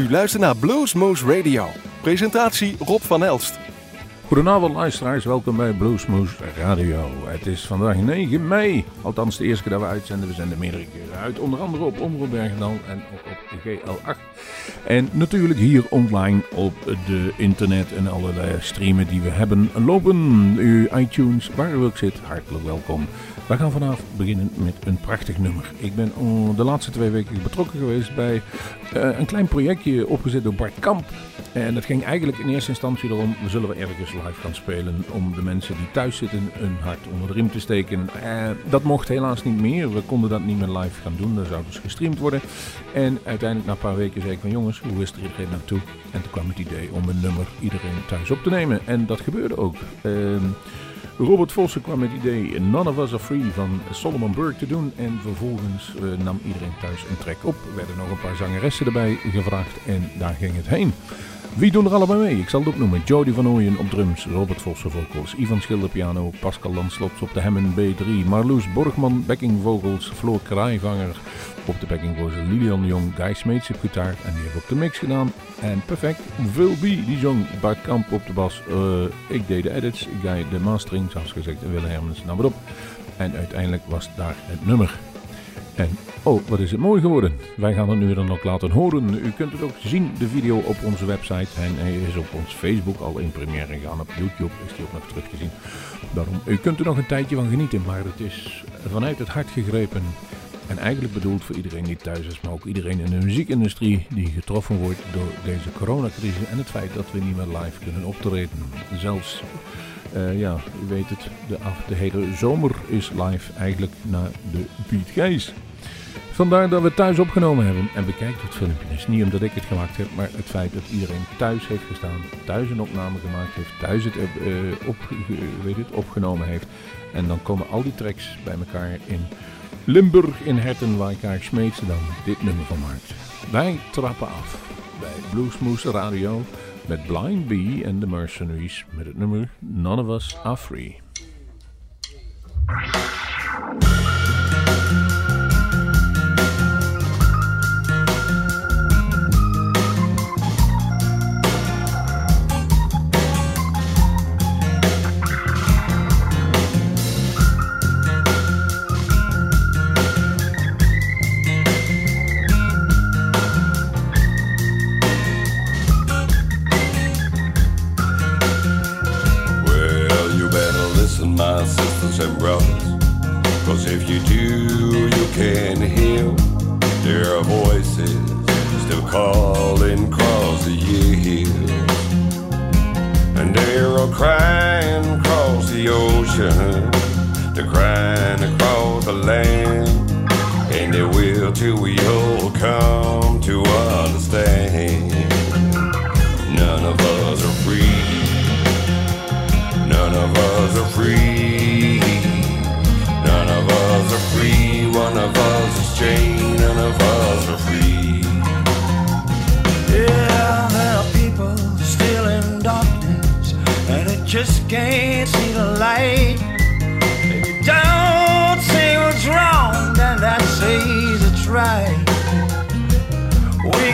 U luistert naar Bluesmoose Radio. Presentatie Rob van Elst. Goedenavond luisteraars, welkom bij Bluesmoose Radio. Het is vandaag 9 mei, althans de eerste keer dat we uitzenden. We zenden meerdere keren uit, onder andere op Omroep Bergendal en op GL8. En natuurlijk hier online op de internet en allerlei streamen die we hebben lopen. U iTunes, waar u ook zit, hartelijk welkom. We gaan vanavond beginnen met een prachtig nummer. Ik ben de laatste twee weken betrokken geweest bij uh, een klein projectje opgezet door Bart Kamp. En dat ging eigenlijk in eerste instantie erom, we zullen we ergens live gaan spelen om de mensen die thuis zitten een hart onder de riem te steken. Uh, dat mocht helaas niet meer, we konden dat niet meer live gaan doen, dat zou dus gestreamd worden. En uiteindelijk na een paar weken zei ik van jongens, hoe is er iedereen naartoe? En toen kwam het idee om een nummer iedereen thuis op te nemen. En dat gebeurde ook. Uh, Robert Vossen kwam met het idee None of Us Are Free van Solomon Burke te doen. En vervolgens uh, nam iedereen thuis een track op. Er werden nog een paar zangeressen erbij gevraagd en daar ging het heen. Wie doen er allemaal mee? Ik zal het opnoemen. Jody van Ooyen op drums, Robert Vossen vocals, Ivan Schilder piano, Pascal Landslots op de Hammond B3, Marloes Borgman backing vocals, Floor Kraaivanger op de backing vocals, Lilian Jong, Guy Smeets op gitaar en die heeft ook de mix gedaan. En perfect, B die zong, Bart Kamp op de bas, uh, ik deed de edits, Guy de mastering, zoals gezegd, en Willem Hermans nam het op. En uiteindelijk was daar het nummer. En oh, wat is het mooi geworden. Wij gaan het nu dan ook laten horen. U kunt het ook zien, de video op onze website. En hij is op ons Facebook al in première gegaan. Op YouTube is die ook nog terug te zien. Daarom, u kunt er nog een tijdje van genieten. Maar het is vanuit het hart gegrepen. En eigenlijk bedoeld voor iedereen die thuis is, maar ook iedereen in de muziekindustrie die getroffen wordt door deze coronacrisis en het feit dat we niet meer live kunnen optreden. Zelfs, uh, ja, u weet het, de, de hele zomer is live eigenlijk naar de Piet Gijs. Vandaar dat we thuis opgenomen hebben. En bekijkt het filmpje. Niet omdat ik het gemaakt heb, maar het feit dat iedereen thuis heeft gestaan, thuis een opname gemaakt heeft, thuis het, uh, op, weet het, opgenomen heeft. En dan komen al die tracks bij elkaar in Limburg in Herten, waar Kaak Smeetse dan dit nummer van maakt. Wij trappen af bij Bluesmoose Radio met Blind Bee en The Mercenaries met het nummer None of Us Are Free.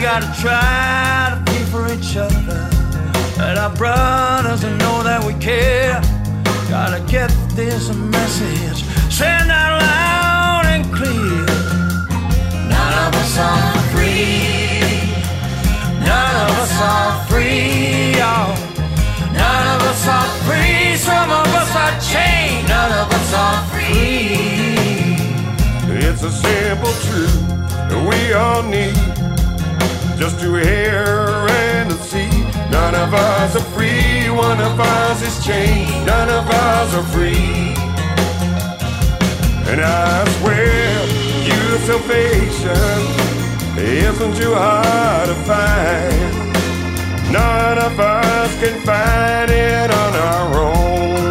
Gotta try to be for each other, and our brothers know that we care. Gotta get this message sent out loud and clear. None of us are free. None of us are free. Oh. None of us are free. Some of us are chained. None of us are free. It's a simple truth that we all need just to hear and to see. None of us are free, one of us is chained, none of us are free. And I swear, your salvation isn't too hard to find. None of us can find it on our own.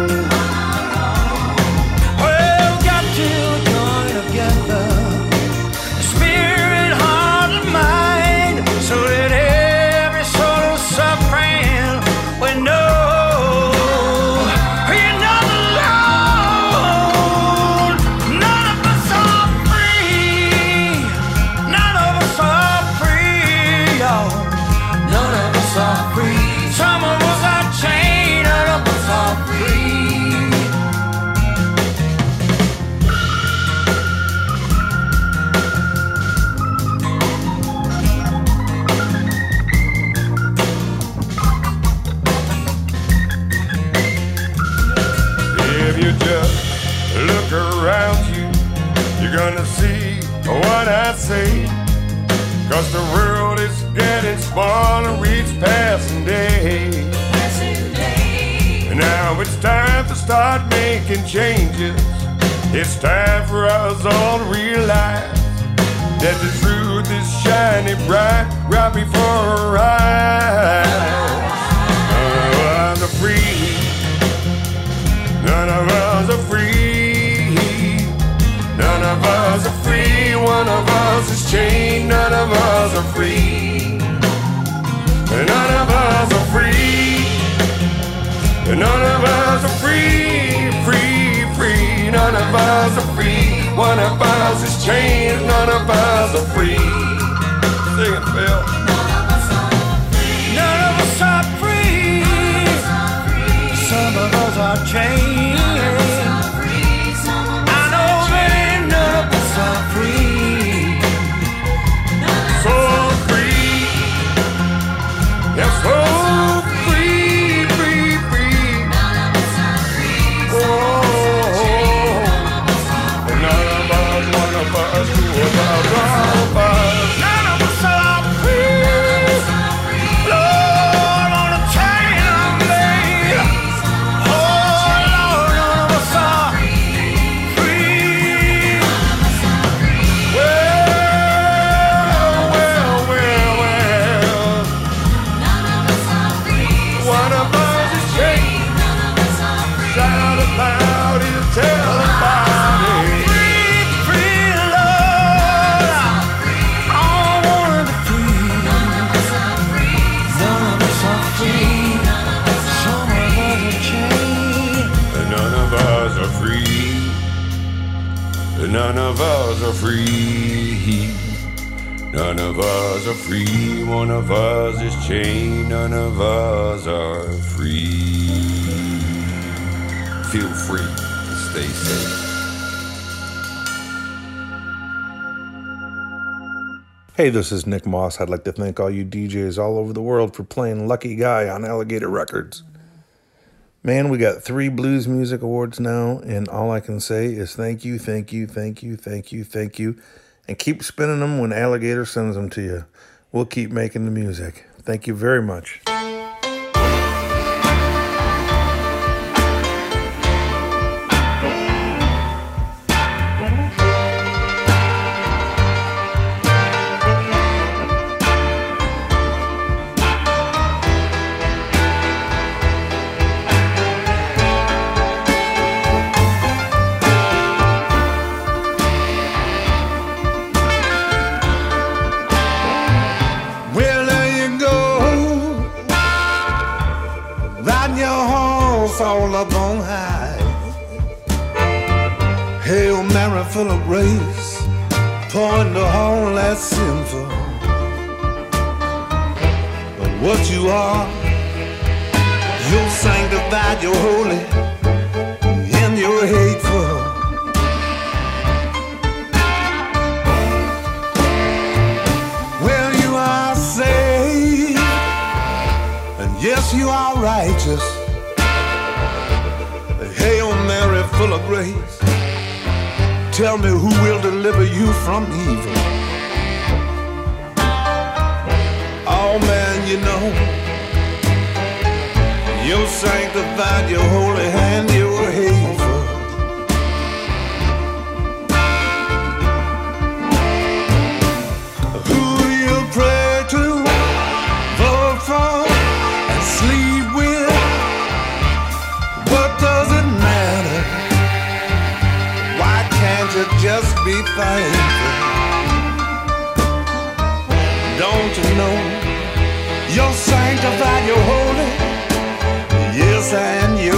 Cause the world is getting smaller each passing day. And now it's time to start making changes. It's time for us all to realize that the truth is shining bright right before our eyes. None of us are free. None of us are free. One of us is chained. None of us are free. None of us are free. None of us are free. Free, free. None of us are free. One of us is chained. None of us are free. Sing it, Phil. None of us are free. Some of us are chained. Free. None of us are free. One of us is chained. None of us are free. Feel free to stay safe. Hey, this is Nick Moss. I'd like to thank all you DJs all over the world for playing Lucky Guy on Alligator Records. Man, we got three Blues Music Awards now, and all I can say is thank you, thank you, thank you, thank you, thank you, and keep spinning them when Alligator sends them to you. We'll keep making the music. Thank you very much. Tell me who will deliver you from evil. Oh man, you know, you're sanctified, you're holy, thankful? Don't you know you're sanctified, you're holy, yes, and you're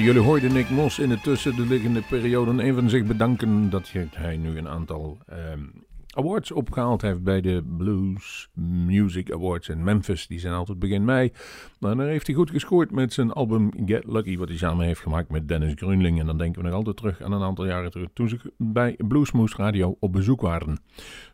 Jullie hoorden Nick Mos in de tussenliggende periode even zich bedanken dat hij nu een aantal ehm, awards opgehaald heeft bij de Blues Music Awards in Memphis. Die zijn altijd begin mei. Maar dan heeft hij goed gescoord met zijn album Get Lucky, wat hij samen heeft gemaakt met Dennis Grunling. En dan denken we nog altijd terug aan een aantal jaren terug, toen ze bij Bluesmoose Radio op bezoek waren.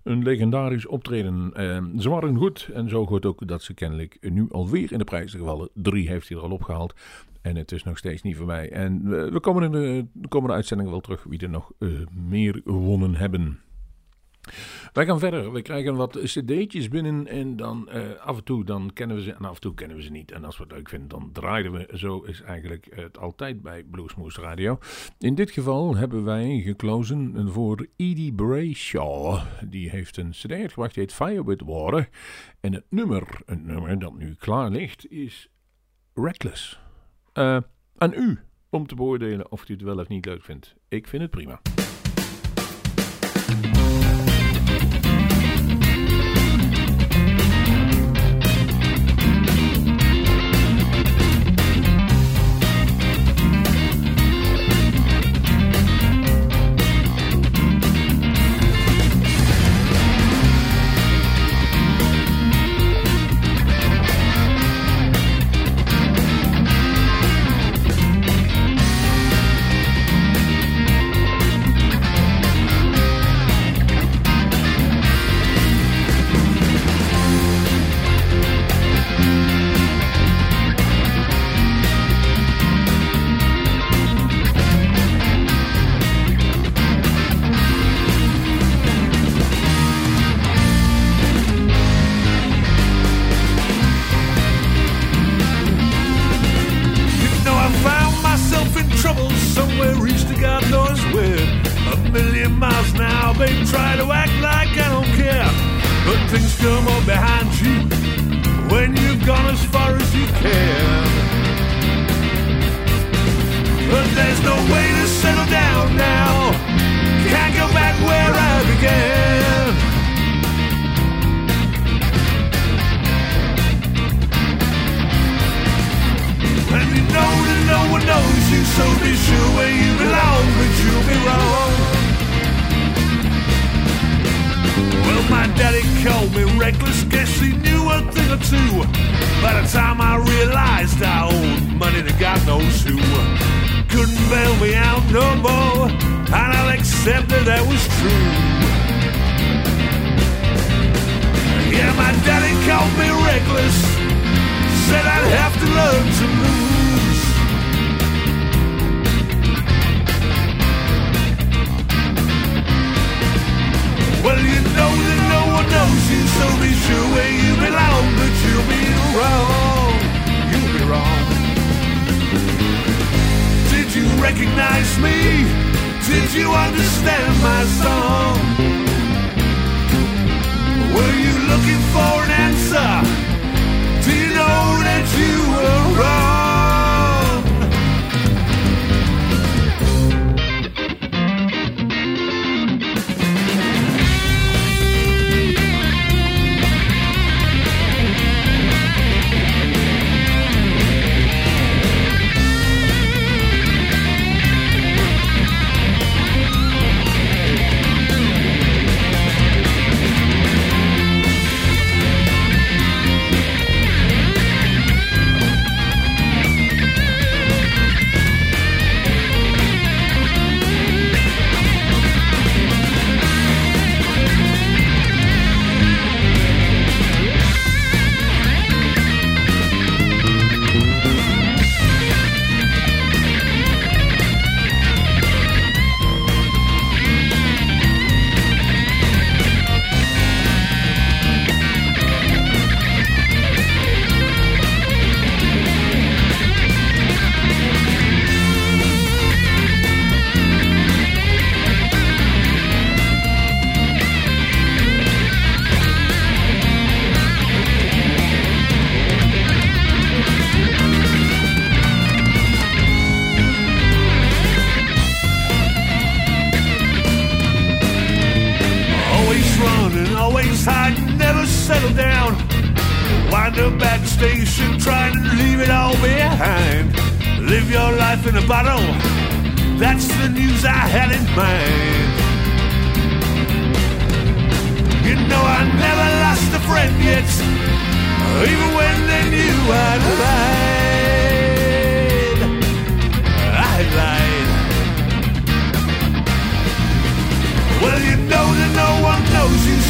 Een legendarisch optreden. Ehm, ze waren goed en zo goed ook dat ze kennelijk nu alweer in de prijzen gevallen. Drie heeft hij er al opgehaald. En het is nog steeds niet voorbij. En eh, we komen in de, de komende uitzending wel terug wie er nog eh, meer gewonnen hebben. Wij gaan verder. We krijgen wat cd'tjes binnen en dan eh, af en toe dan kennen we ze en af en toe kennen we ze niet. En als we het leuk vinden, dan draaien we. Zo is eigenlijk het altijd bij Bluesmoose Radio. In dit geval hebben wij geklozen voor Edie Brayshaw. Die heeft een cd uitgebracht, die heet Fire With Water. En het nummer, het nummer dat nu klaar ligt, is Reckless. Eh, aan u om te beoordelen of u het wel of niet leuk vindt. Ik vind het prima.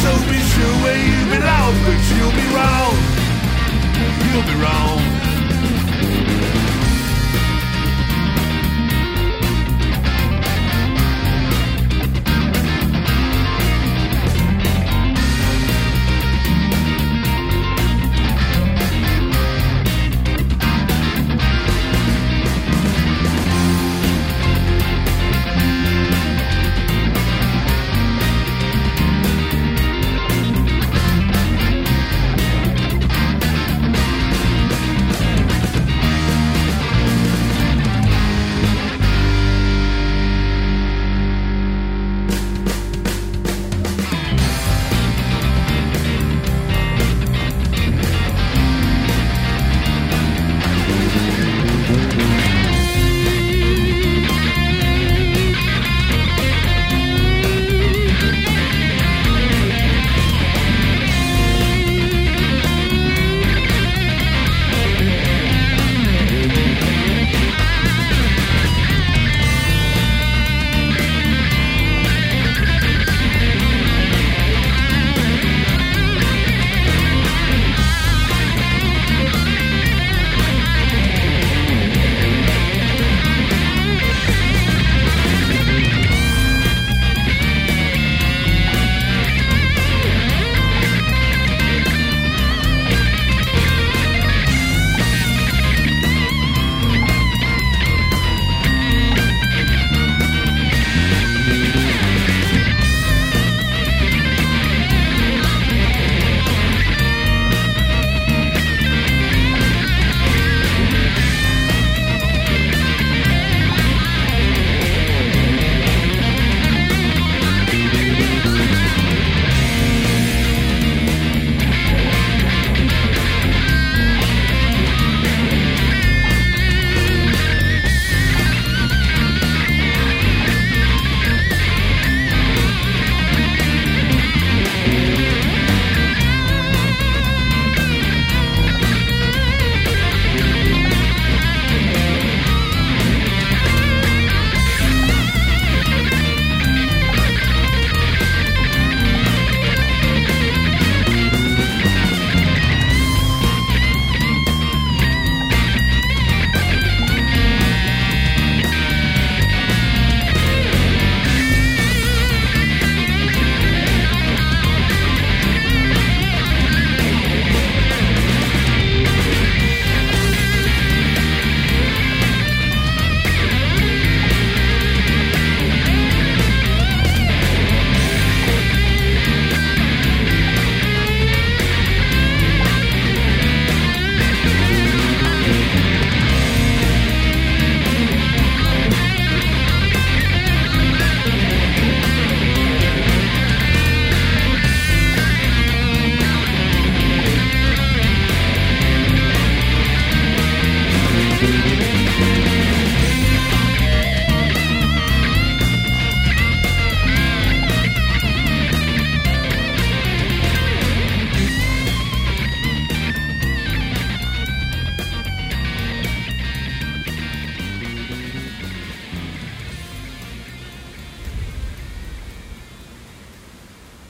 So be sure where you belong, but you'll be wrong. You'll be wrong.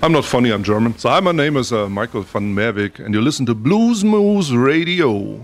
I'm not funny, I'm German. So, hi, my name is uh, Michael van Merwijk, and you listen to Blues Moose Radio.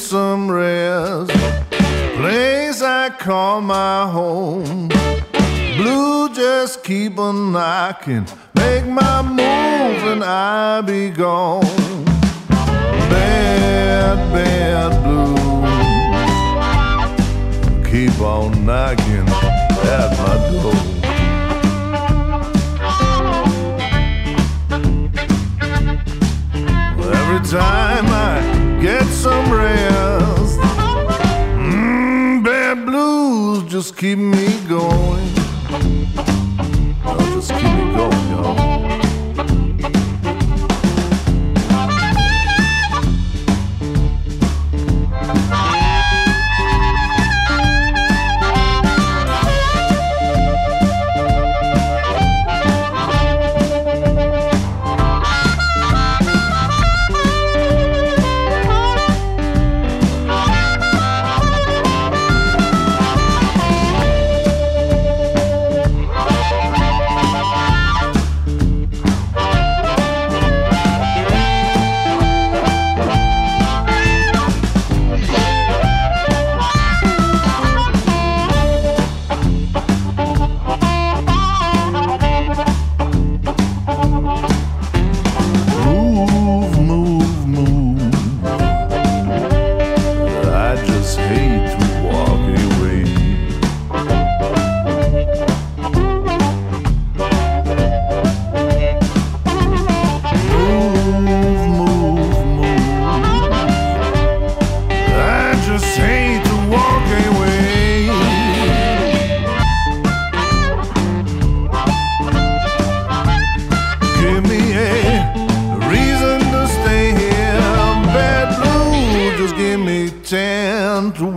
some rest. Place I call my home. Blue just keep on knocking. Make my move and I be gone. Bad, bad blues. Keep on knocking at my door. time I some rest, mm, bad blues just keep me going. Just keep me going, y'all.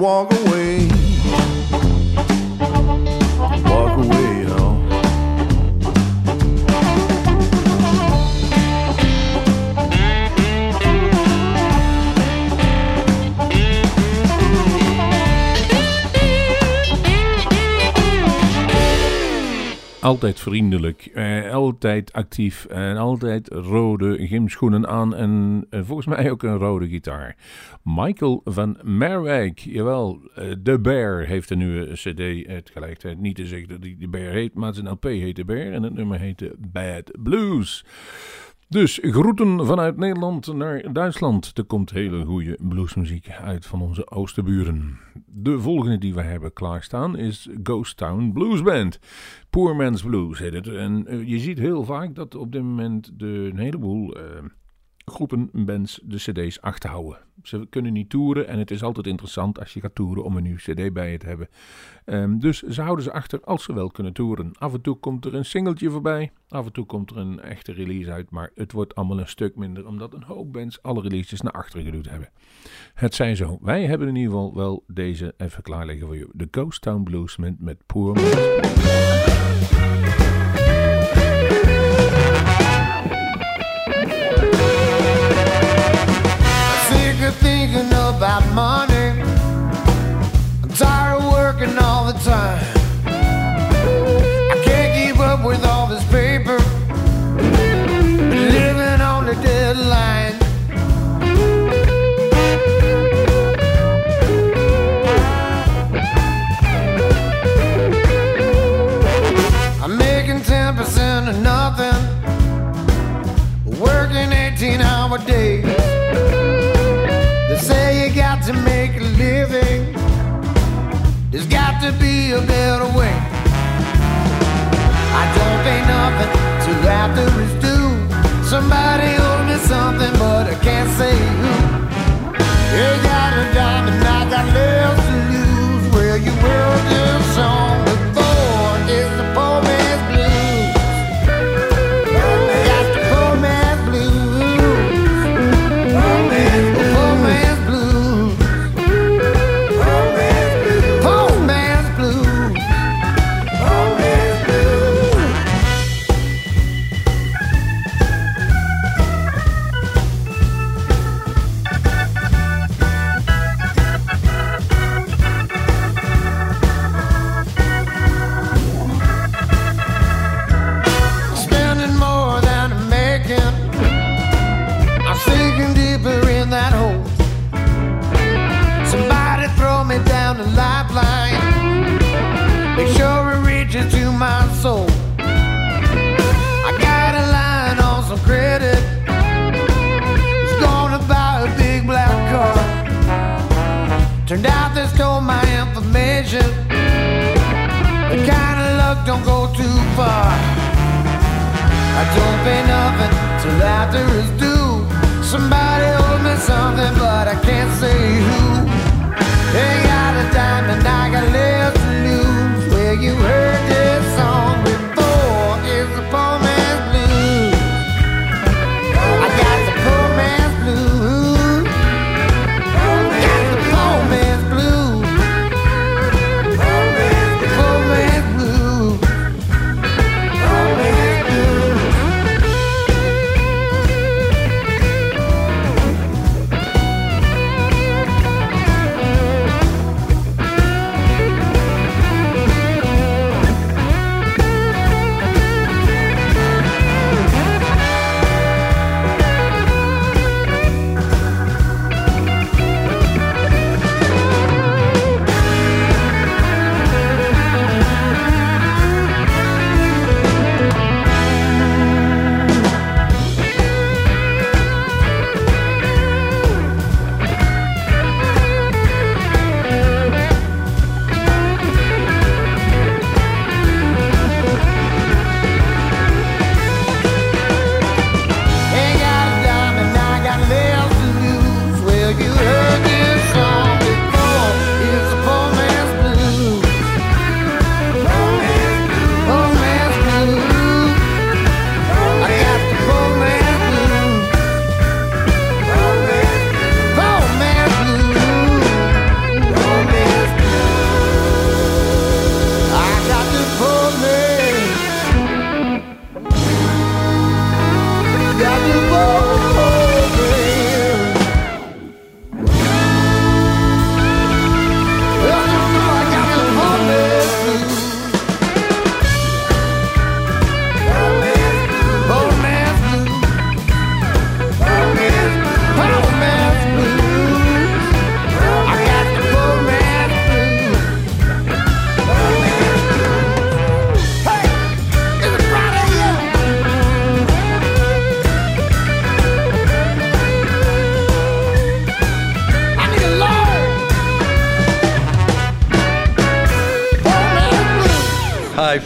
Walk away. Altijd vriendelijk, eh, altijd actief en altijd rode gymschoenen aan en eh, volgens mij ook een rode gitaar. Michael van Merwijk, jawel, eh, The Bear heeft een nieuwe cd. Eh, niet te zeggen dat hij The Bear heet, maar zijn LP heet The Bear en het nummer heette Bad Blues. Dus groeten vanuit Nederland naar Duitsland. Er komt hele goede bluesmuziek uit van onze oosterburen. De volgende die we hebben klaarstaan is Ghost Town Blues Band. Poor Man's Blues heet het. En eh, je ziet heel vaak dat op dit moment de, een heleboel eh, groepen, bands de cd's achterhouden. Ze kunnen niet toeren en het is altijd interessant als je gaat toeren om een nieuw cd bij je te hebben. Ehm, dus ze houden ze achter als ze wel kunnen toeren. Af en toe komt er een singeltje voorbij, af en toe komt er een echte release uit, maar het wordt allemaal een stuk minder omdat een hoop bands alle releases naar achteren geduwd hebben. Het zij zo. Wij hebben in ieder geval wel deze even klaar liggen voor je. De Ghost Town Blues met, met Poor day.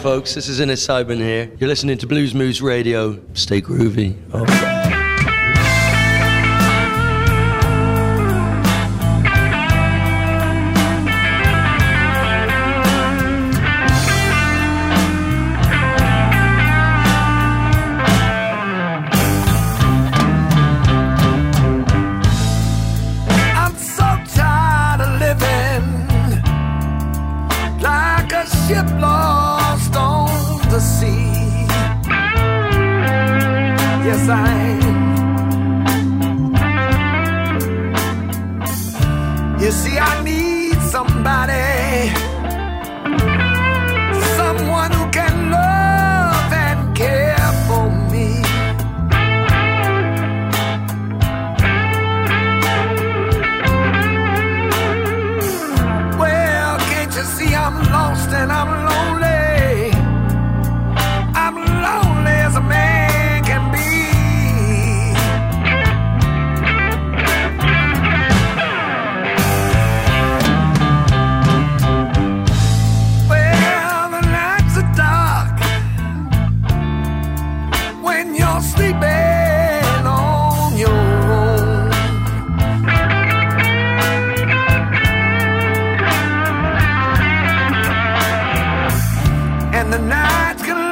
folks. This is Ines Seidman here. You're listening to Blues Moose Radio. Stay groovy. that's gonna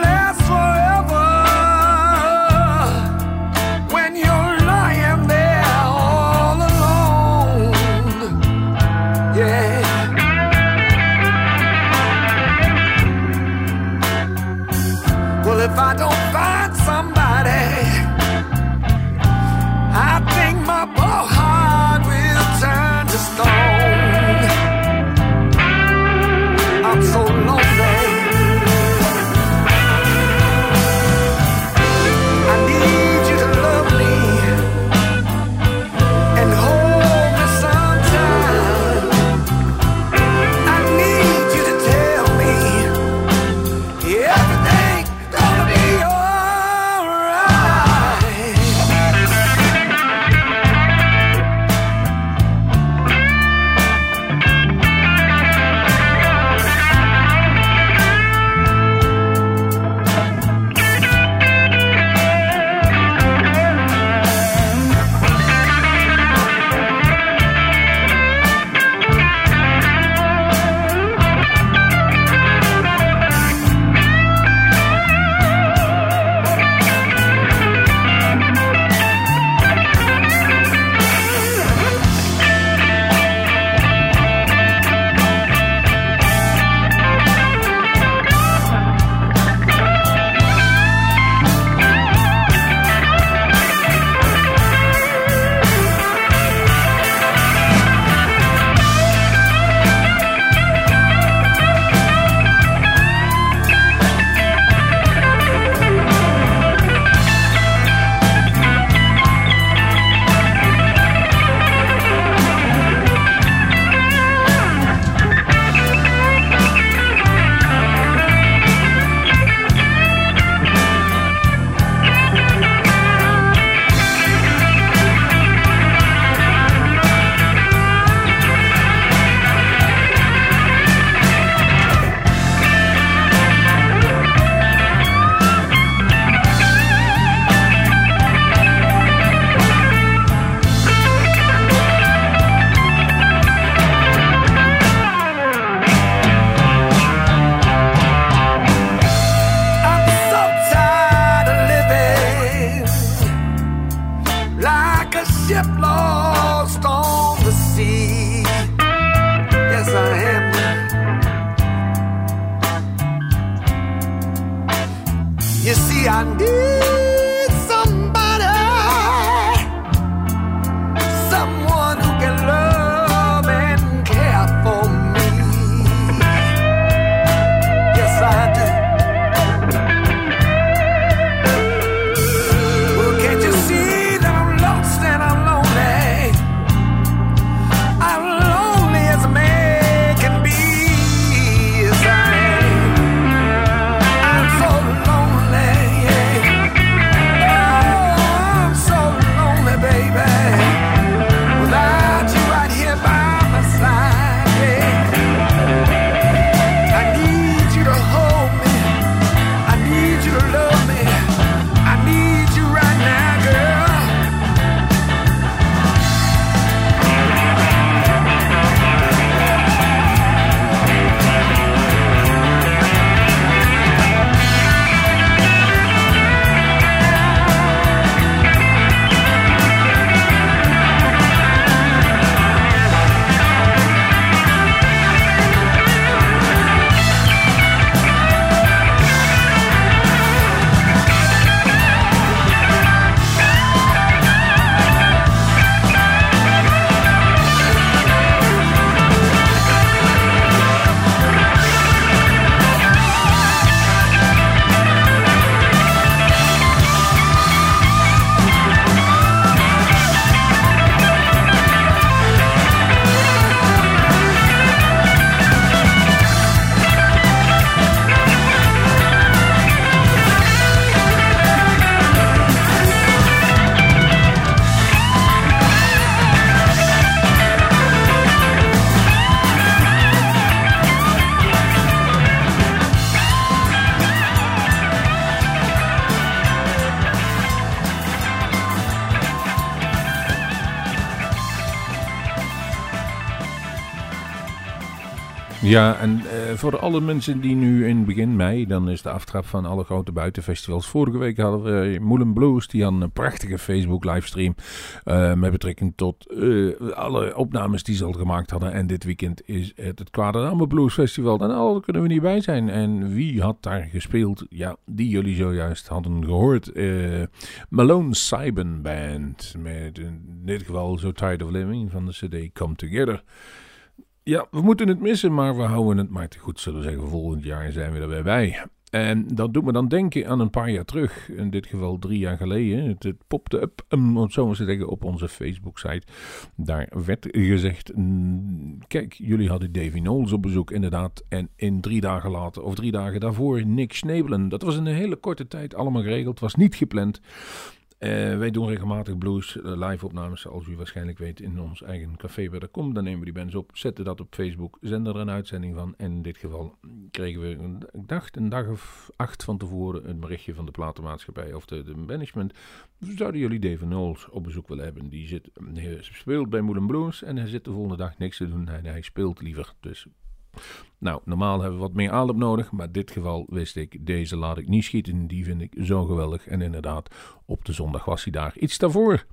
Ja, en eh, voor alle mensen die nu in begin mei, dan is de aftrap van alle grote buitenfestivals. Vorige week hadden we Moulin Blues, die hadden een prachtige Facebook livestream eh, met betrekking tot eh, alle opnames die ze al gemaakt hadden. En dit weekend is het het Kwaadername Blues Festival. En al kunnen we niet bij zijn. En wie had daar gespeeld? Ja, die jullie zojuist hadden gehoord. Eh, Malone Cyben Band, met in dit geval So Tired of Living van de CD Come Together. Ja, we moeten het missen, maar we houden het maar te goed, zullen we zeggen. Volgend jaar zijn we er weer bij. En dat doet me dan denken aan een paar jaar terug. In dit geval drie jaar geleden. Het, popte um, om zo maar te zeggen, op onze Facebook-site. Daar werd gezegd: Kijk, jullie hadden Davy Knowles op bezoek, inderdaad. En in drie dagen later, of drie dagen daarvoor, Nick Schnebelen. Dat was in een hele korte tijd allemaal geregeld. Was niet gepland. Uh, wij doen regelmatig blues uh, live opnames, zoals u waarschijnlijk weet, in ons eigen café waar dat komt. Dan nemen we die bands op, zetten dat op Facebook, zenden er een uitzending van. En in dit geval kregen we, ik dacht een dag of acht van tevoren, een berichtje van de platenmaatschappij of de, de management. Zouden jullie Dave Knowles op bezoek willen hebben? Die zit, hij speelt bij Moulin Blues en hij zit de volgende dag niks te doen. Hij, hij speelt liever, dus nou, normaal hebben we wat meer aanloop nodig, maar in dit geval wist ik, deze laat ik niet schieten. Die vind ik zo geweldig. En inderdaad, op de zondag was hij daar. Iets daarvoor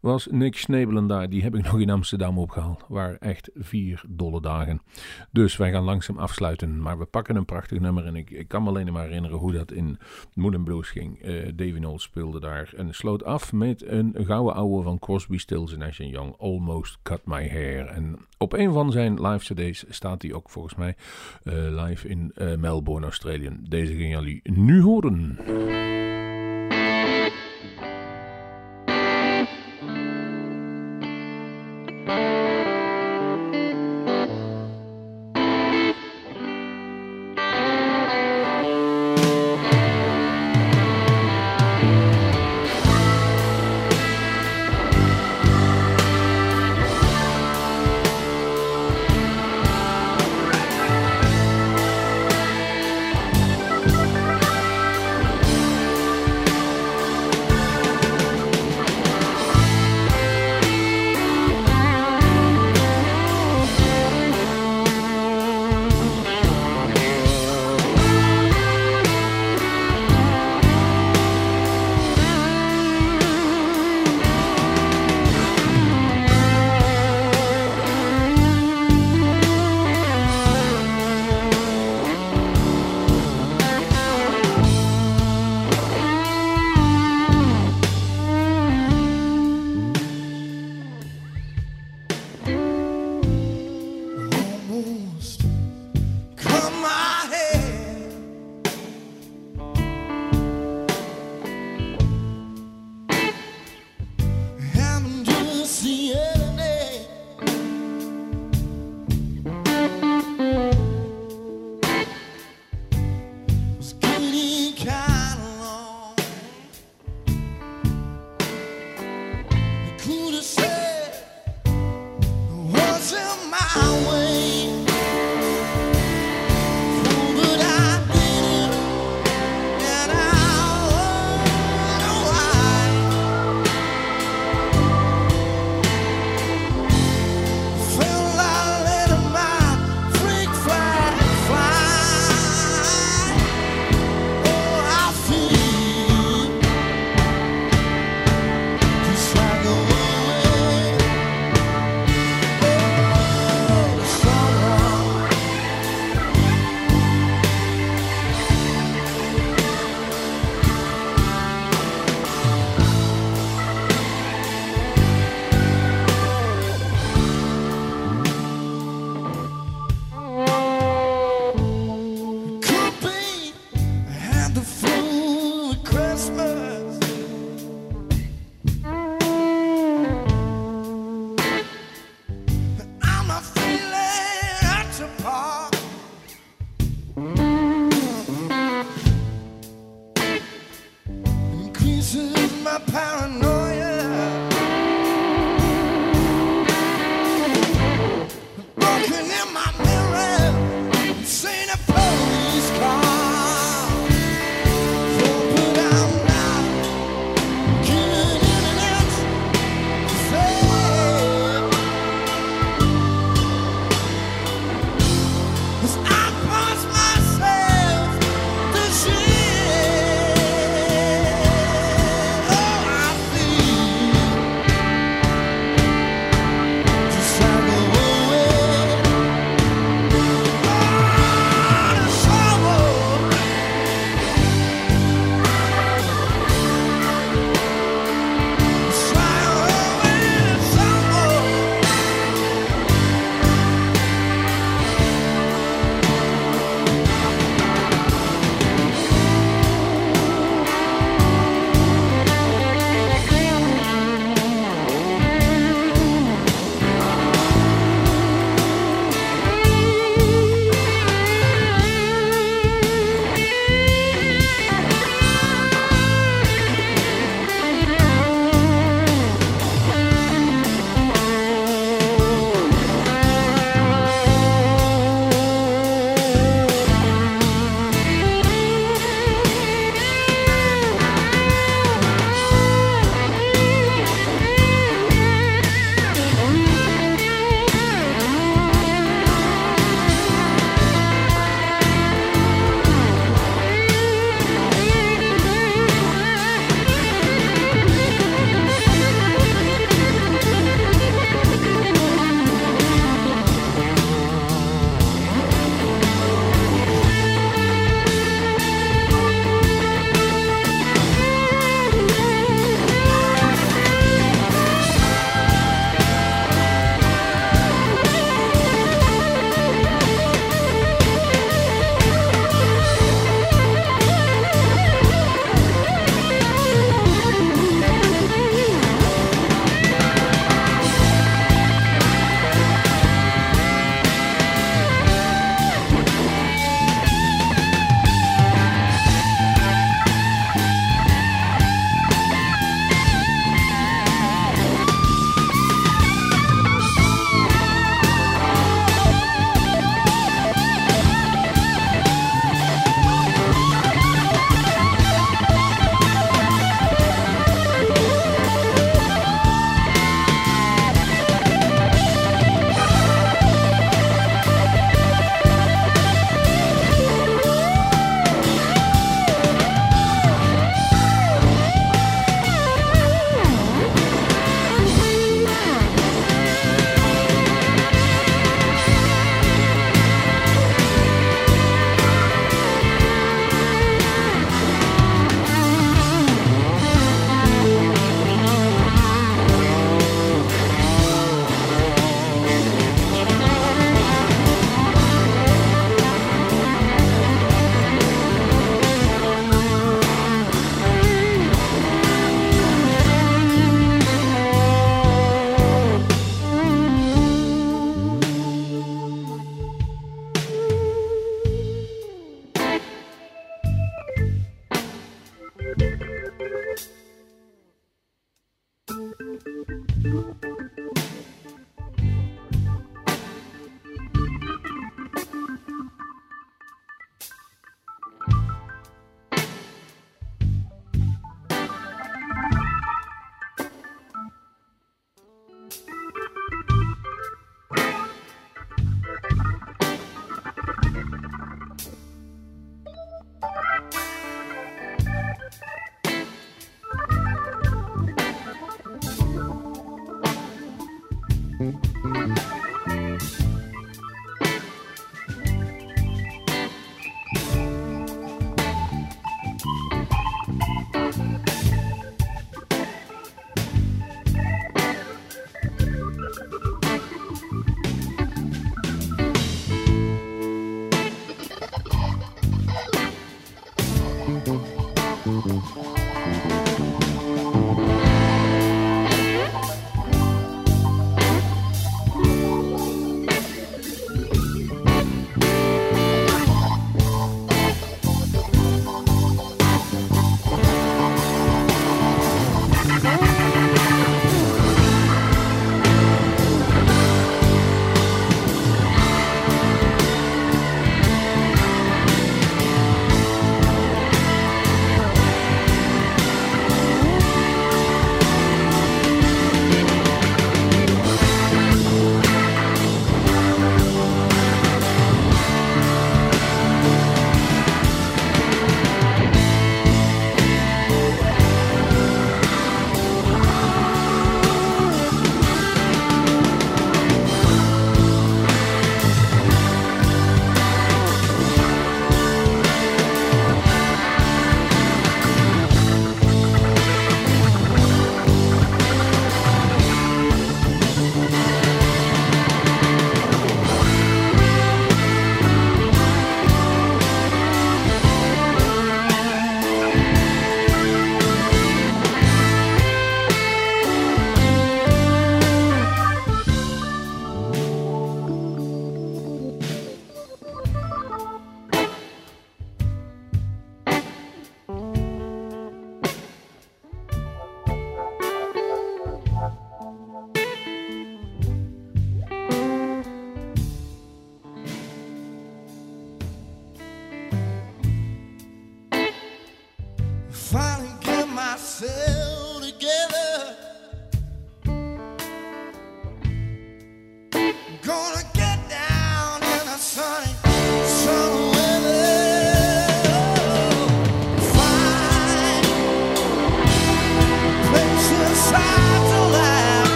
was Nick Snebelen daar. Die heb ik nog in Amsterdam opgehaald. Waar echt vier dolle dagen. Dus wij gaan langzaam afsluiten. Maar we pakken een prachtig nummer. En ik, ik kan me alleen maar herinneren hoe dat in Moon Blues ging. Uh, Davy Knowles speelde daar. En sloot af met een gouden ouwe van Crosby, Stills Nash Young. Almost Cut My Hair. En op een van zijn live cd's staat hij ook volgens mij uh, live in uh, Melbourne, Australië. Deze gaan jullie nu horen.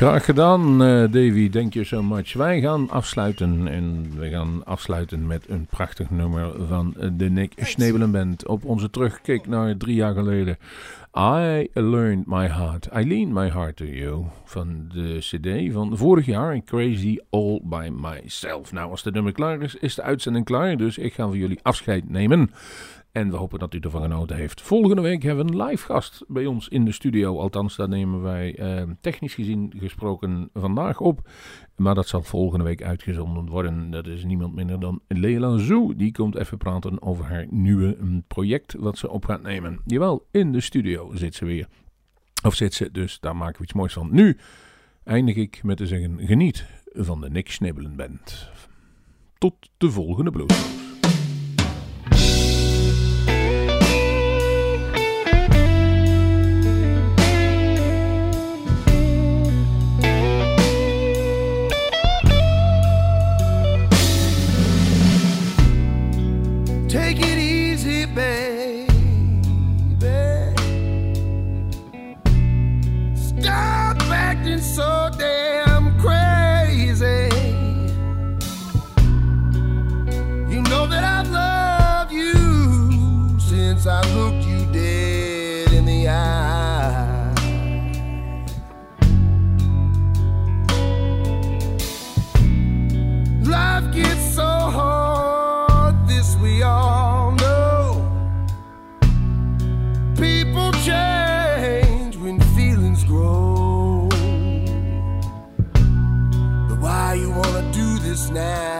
Graag gedaan, eh, Davy. Thank you so much. Wij gaan afsluiten en we gaan afsluiten met een prachtig nummer van eh, de Nick Schnebelen Band. Op onze terugkijk naar drie jaar geleden. I learned my heart. I leaned my heart to you. Van de CD van vorig jaar. Crazy All by Myself. Nou, als de nummer klaar is, is de uitzending klaar. Dus ik ga van jullie afscheid nemen. En we hopen dat u ervan genoten heeft. Volgende week hebben we een live gast bij ons in de studio. Althans, daar nemen wij eh, technisch gezien gesproken vandaag op. Maar dat zal volgende week uitgezonden worden. Dat is niemand minder dan Leila Zoo. Die komt even praten over haar nieuwe mm, project wat ze op gaat nemen. Jawel, in de studio zit ze weer. Of zit ze, dus daar maken we iets moois van. Nu eindig ik met te zeggen, geniet van de Nick Snibbelen Band. Tot de volgende bloed. Now?